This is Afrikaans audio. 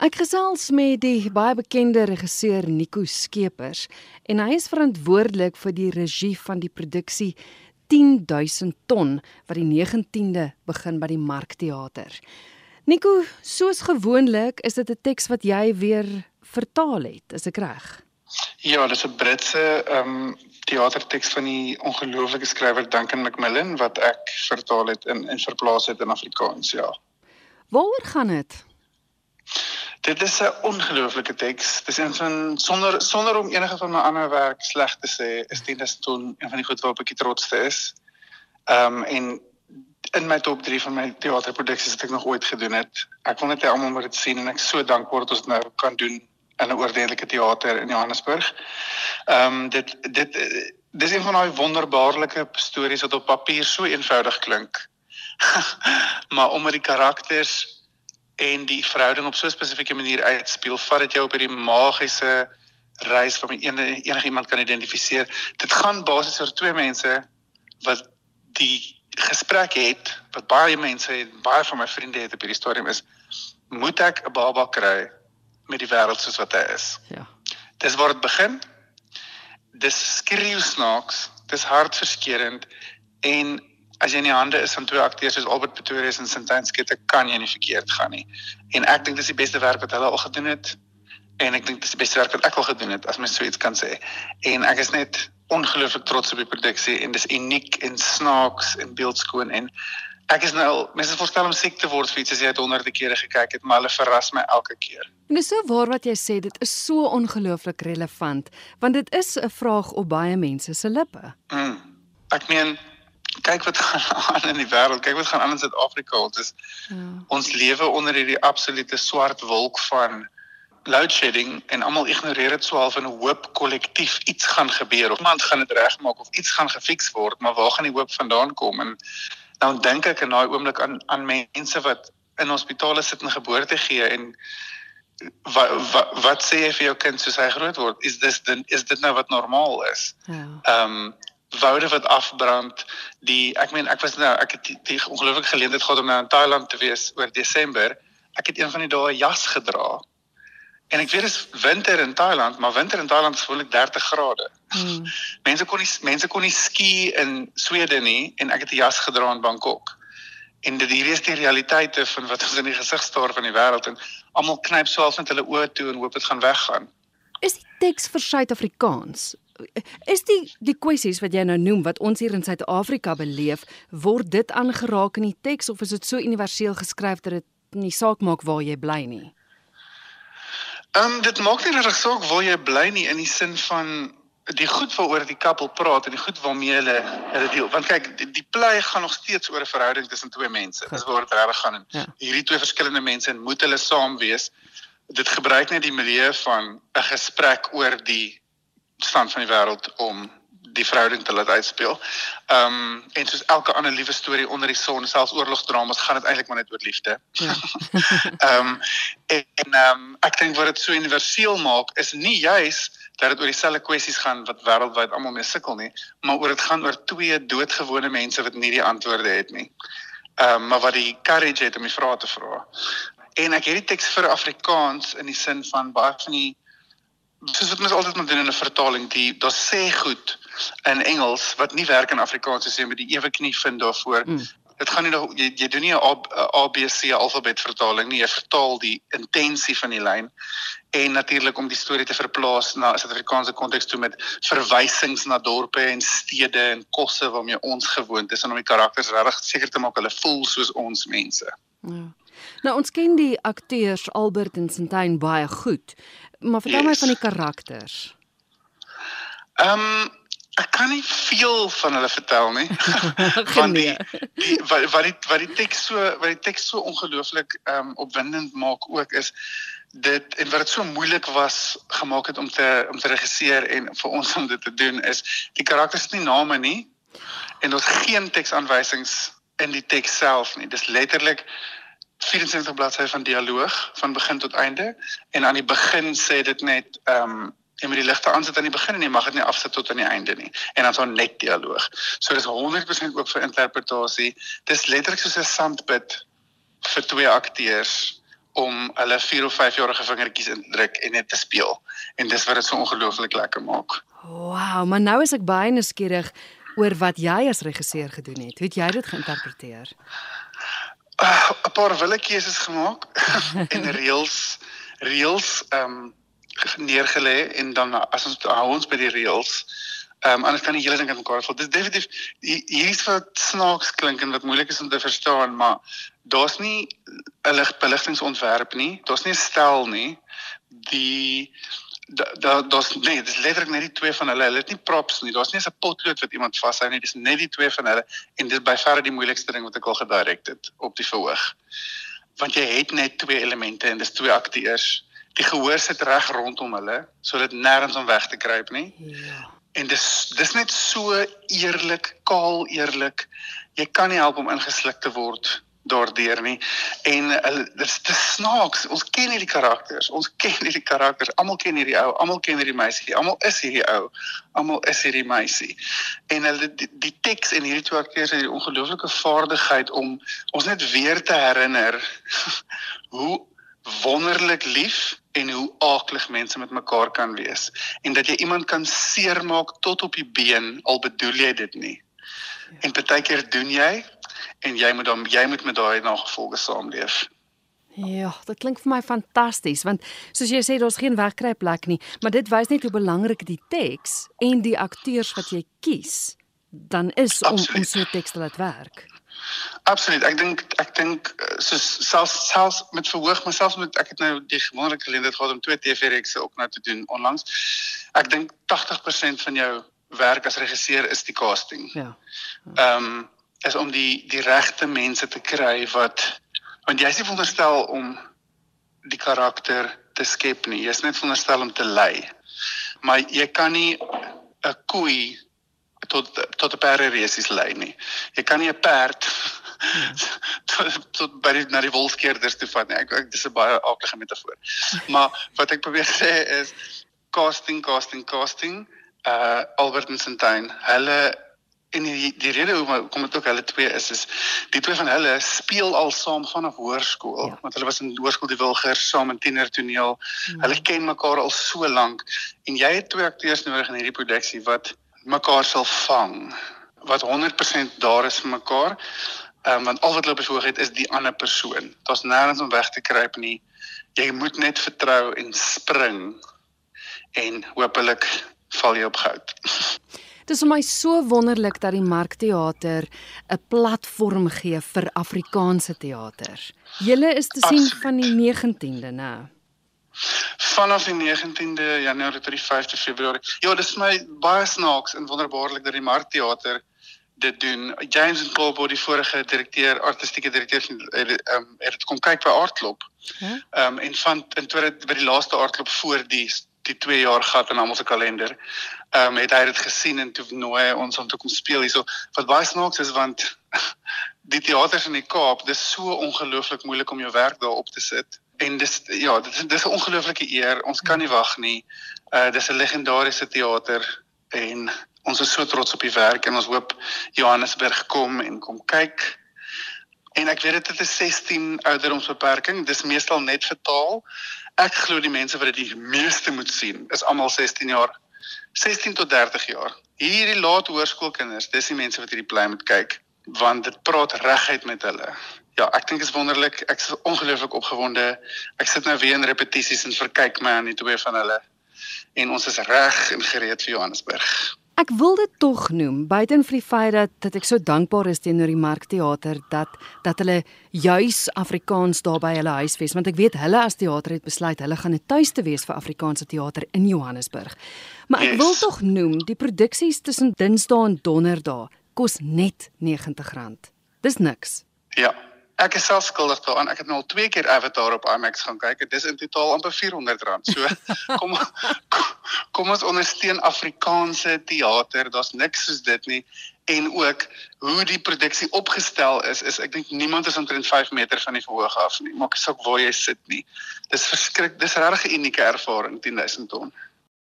Ek gesels met die baie bekende regisseur Nico Skeepers en hy is verantwoordelik vir die regie van die produksie 10000 ton wat die 19de begin by die Markteater. Nico, soos gewoonlik is dit 'n teks wat jy weer vertaal het, is ek reg? Ja, dis 'n Britse ehm um, teaterteks van die ongelooflike skrywer Duncan Macmillan wat ek vertaal het in en verplaas het in Afrikaans, ja. Waaroor gaan dit? Dit is 'n ongelooflike teks. Dis een van sonder sonder om enige van my ander werk sleg te sê, is dit net toe een van die goed waarop ek trots is. Ehm um, en in my top 3 van my teaterproduksies wat ek nog ooit gedoen het. Ek wil net hê almal moet dit sien en ek so dankbaar dat ons dit nou kan doen in 'n oordentlike teater in Johannesburg. Ehm um, dit dit dis een van daai wonderbaarlike stories wat op papier so eenvoudig klink. maar omdat die karakters en die verhouding op so 'n spesifieke manier uitspeel, vat dit jou op hierdie magiese reis waarmee enige enigiemand kan identifiseer. Dit gaan basies oor twee mense wat die gesprek het wat baie mense het, baie van my vriende het op hierdie stadium is moet ek 'n baba kry met die wêreld soos wat hy is. Ja. Dis waar dit begin. Dis skreeu snaaks, dis hartverskeurende en as jy in die hande is van twee akteurs soos Albert Pretorius en Sintyn Skette, kan jy nie verkeerd gaan nie. En ek dink dis die beste werk wat hulle al gedoen het en ek dink dis die beste werk wat ek al gedoen het as mens so iets kan sê. En ek is net ongelooflik trots op die produksie en dis uniek en snaaks en beeldskoon en ek is nou mense voorstel om siek te word vir iets as jy dit honderde kere gekyk het, maar hulle verras my elke keer. En dis so waar wat jy sê, dit is so ongelooflik relevant want dit is 'n vraag op baie mense se lippe. Mm. Ek meen kyk wat gaan aan in die wêreld. Kyk wat gaan aan in Suid-Afrika. Ons is ja. ons lewe onder hierdie absolute swart wolk van load shedding en almal ignoreer dit swaalf in 'n hoop kollektief iets gaan gebeur of iemand gaan dit regmaak of iets gaan gefiks word, maar waar gaan die hoop vandaan kom? En nou dink ek in daai oomblik aan aan mense wat in hospitale sit en geboorte gee en wat wat wat sê jy vir jou kind soos hy groot word? Is dis dan is dit nou wat normaal is? Ja. Ehm um, woude wat afbrand die ek meen ek was nou ek het die, die ongelooflike geleentheid gehad om nou in Thailand te wees oor Desember ek het een van die dae 'n jas gedra. En ek weet dit is winter in Thailand maar winter in Thailand is gewoonlik 30 grade. Hmm. mense kon nie mense kon nie ski in Swede nie en ek het 'n jas gedra in Bangkok. En dit hier is die realiteite van wat ons in die gesig staar van die wêreld en almal knyp swaalf met hulle oë toe en hoop dit gaan weggaan. Is die teks vir Suid-Afrikaans is die die kwessies wat jy nou noem wat ons hier in Suid-Afrika beleef, word dit aangeraak in die teks of is dit so universeel geskryf dat dit nie saak maak waar jy bly nie? Ehm um, dit maak nie regtig saak waar jy bly nie in die sin van die goed waaroor die koppel praat en die goed waarmee hulle hulle deel. Want kyk, die, die plei gaan nog steeds oor 'n verhouding tussen twee mense. Dis waar dit regtig gaan. Ja. Hierdie twee verskillende mense en moet hulle saam wees. Dit gebruik net die milieu van 'n gesprek oor die stand van die wêreld om die verhouding te laat uitspeel. Ehm um, en soos elke ander liewe storie onder die son, selfs oorlogdramas, gaan dit eintlik maar net oor liefde. Ja. Ehm um, en ehm um, ek dink wat dit so universeel maak is nie juis dat dit oor dieselfde kwessies gaan wat wêreldwyd almal mee sukkel nie, maar oor dit gaan oor twee doodgewone mense wat nie die antwoorde het nie. Ehm um, maar wat die courage het om die vrae te vra. En ek het die teks vir Afrikaans in die sin van baie van die soos wat mens altyd moet doen in 'n vertaling, die daar sê goed in Engels wat nie werk in Afrikaans as jy met die ewe knie vind daarvoor. Mm. Dit gaan nie nog jy, jy doen nie 'n ABC alfabet vertaling nie, jy vertaal die intensie van die lyn en natuurlik om die storie te verplaas na 'n Suid-Afrikaanse konteks toe met verwysings na dorpe en stede en kosse waarmee ons gewoond is en om die karakters regtig seker te maak hulle voel soos ons mense. Ja. Nou ons ken die akteurs Albert en Sintyn baie goed. Maar vertel yes. my van die karakters. Ehm um, ek kan nie veel van hulle vertel nie. van die, die wat wat die wat die teks so wat die teks so ongelooflik ehm um, opwindend maak ook is dit en wat dit so moeilik was gemaak het om te om te regisseer en vir ons om dit te doen is die karakters het nie name nie en daar's geen teksaanwysings in die teks self nie. Dis letterlik 74 bladsye van dialoog van begin tot einde en aan die begin sê dit net ehm um, jy moet die ligte aansit aan die begin en jy mag dit nie afsit tot aan die einde nie en dan so net dialoog. So dis 100% oop vir interpretasie. Dis letterlik soos 'n sandpit vir twee akteurs om hulle 4 of 5 jarige vingertjies in te druk en net te speel. En dis wat dit so ongelooflik lekker maak. Wow, maar nou is ek baie nuuskierig oor wat jy as regisseur gedoen het. Hoe het jy dit geïnterpreteer? 'n uh, paar willekeuses gemaak en reels reels ehm um, neergelê en dan as ons hou ons by die reels Ehm um, anders kan die hele ding in mekaar val. Dis definitief hier's wat snaaks klink en wat moeilik is om te verstaan, maar daar's nie 'n ligbeligtingsontwerp nie. Daar's nie 'n stel nie. Die daar daar's nee, dis letterlik net die twee van hulle. Hulle het nie props nie. Daar's nie 'n potlood wat iemand vashou nie. Dis net die twee van hulle en dis by verre die moeilikste ding wat ek al gedirek het op die verhoog. Want jy het net twee elemente en dis twee akteurs. Die gehoor sit reg rondom hulle sodat nêrens om weg te kruip nie. Ja en dis dis net so eerlik, kaal eerlik. Jy kan nie help om ingesluk te word daardeur nie. En hulle dis te snaaks. Ons ken hierdie karakters. Ons ken hierdie karakters. Almal ken hierdie ou, almal ken hierdie meisie. Almal is hierdie ou. Almal is hierdie meisie. En hulle die, die teks en hierdie twee akteurs het 'n ongelooflike vaardigheid om ons net weer te herinner hoe wonderlik lief en hoe aaklig mense met mekaar kan wees en dat jy iemand kan seermaak tot op die been al bedoel jy dit nie. Ja. En partykeer doen jy en jy moet dan jy moet met daai nagevolge saamleef. Ja, dit klink vir my fantasties want soos jy sê daar's geen wegkruipplek nie, maar dit wys net hoe belangrik die teks en die akteurs wat jy kies dan is om Absoluut. om so teks te laat werk. Absoluut. Ek dink ek dink eh, soos selfs selfs met verhoog myself met ek het nou die gewonderlike geleentheid gehad om twee TV-rekse ook nou te doen onlangs. Ek dink 80% van jou werk as regisseur is die casting. Ja. Ehm um, is om die die regte mense te kry wat want jy is nie veronderstel om die karakter te skep nie. Jy is net veronderstel om te lei. Maar jy kan nie 'n koei tot tot 'n perde resies lei nie. Jy kan nie 'n perd tot, tot by die, na die wolfskeerders toe vat nie. Ek, ek dis 'n baie aardige metafoor. Maar wat ek probeer sê is casting casting casting uh Albert Santine. Hulle en die die rede hoekom kom dit ook hulle twee is is die twee van hulle speel al saam vanaf hoërskool ja. want hulle was in hoërskool die Wilgers saam in tienertoneel. Ja. Hulle ken mekaar al so lank en jy het twee akteurs nodig in hierdie produksie wat mekaar sal vang wat 100% daar is vir mekaar. Ehm um, want al wat hulle bevoeg het is die ander persoon. Daar's nêrens om weg te kruip nie. Jy moet net vertrou en spring en hopelik val jy op goud. Dit is vir my so wonderlik dat die Markteater 'n platform gee vir Afrikaanse teater. Julle is te sien Absoluut. van die 19de, né? vanaf die 19de Januarie tot die 5de Februarie. Ja, dis my baie snaaks en wonderbaarlik dat die Markteater dit doen. James en Paul Body vorige direkteur, artistieke direkteur het ehm um, het kom kyk by Aardklop. Ehm um, en van in tweede by die laaste Aardklop voor die die 2 jaar gat in almal se kalender. Ehm um, het hy dit gesien en toe nooi ons om te kom speel hierso. Wat baie snaaks is want die teaters in die Kaap, dis so ongelooflik moeilik om jou werk daar op te sit en dis ja, dit is dis 'n ongelooflike eer. Ons kan nie wag nie. Uh dis 'n legendariese teater en ons is so trots op die werk en ons hoop Johannesburg kom en kom kyk. En ek weet dit is 16 ouderdomsbeperking. Dis meestal net vertaal. Ek glo die mense wat dit die meeste moet sien is almal 16 jaar 16 tot 30 jaar. Hierdie laat hoërskoolkinders, dis die mense wat hierdie play moet kyk want dit praat reguit met hulle ja, ek dink dit is wonderlik. Ek is ongelooflik opgewonde. Ek sit nou weer in repetisies en verkyk my aan die twee van hulle. En ons is reg en gereed vir Johannesburg. Ek wil dit tog noem, buiten vir die feit dat dat ek so dankbaar is teenoor die Markteater dat dat hulle juis Afrikaans daar by hulle huisves, want ek weet hulle as teater het besluit hulle gaan 'n tuiste wees vir Afrikaanse teater in Johannesburg. Maar ek wil tog noem, die produksies tussen Dinsdae en Donderdae kos net R90. Dis niks. Ja, Ek is self skuldig daaraan. Ek het nou al twee keer Avatar op IMAX gaan kyk. Dit is in totaal amper R400. So kom kom ons ondersteun Afrikaanse teater. Daar's niks soos dit nie. En ook hoe die produksie opgestel is, is ek dink niemand is omtrent 5 meter van die verhoog af nie. Maak saak waar jy sit nie. Dis verskrik. Dis regtig 'n unieke ervaring 10000 ton.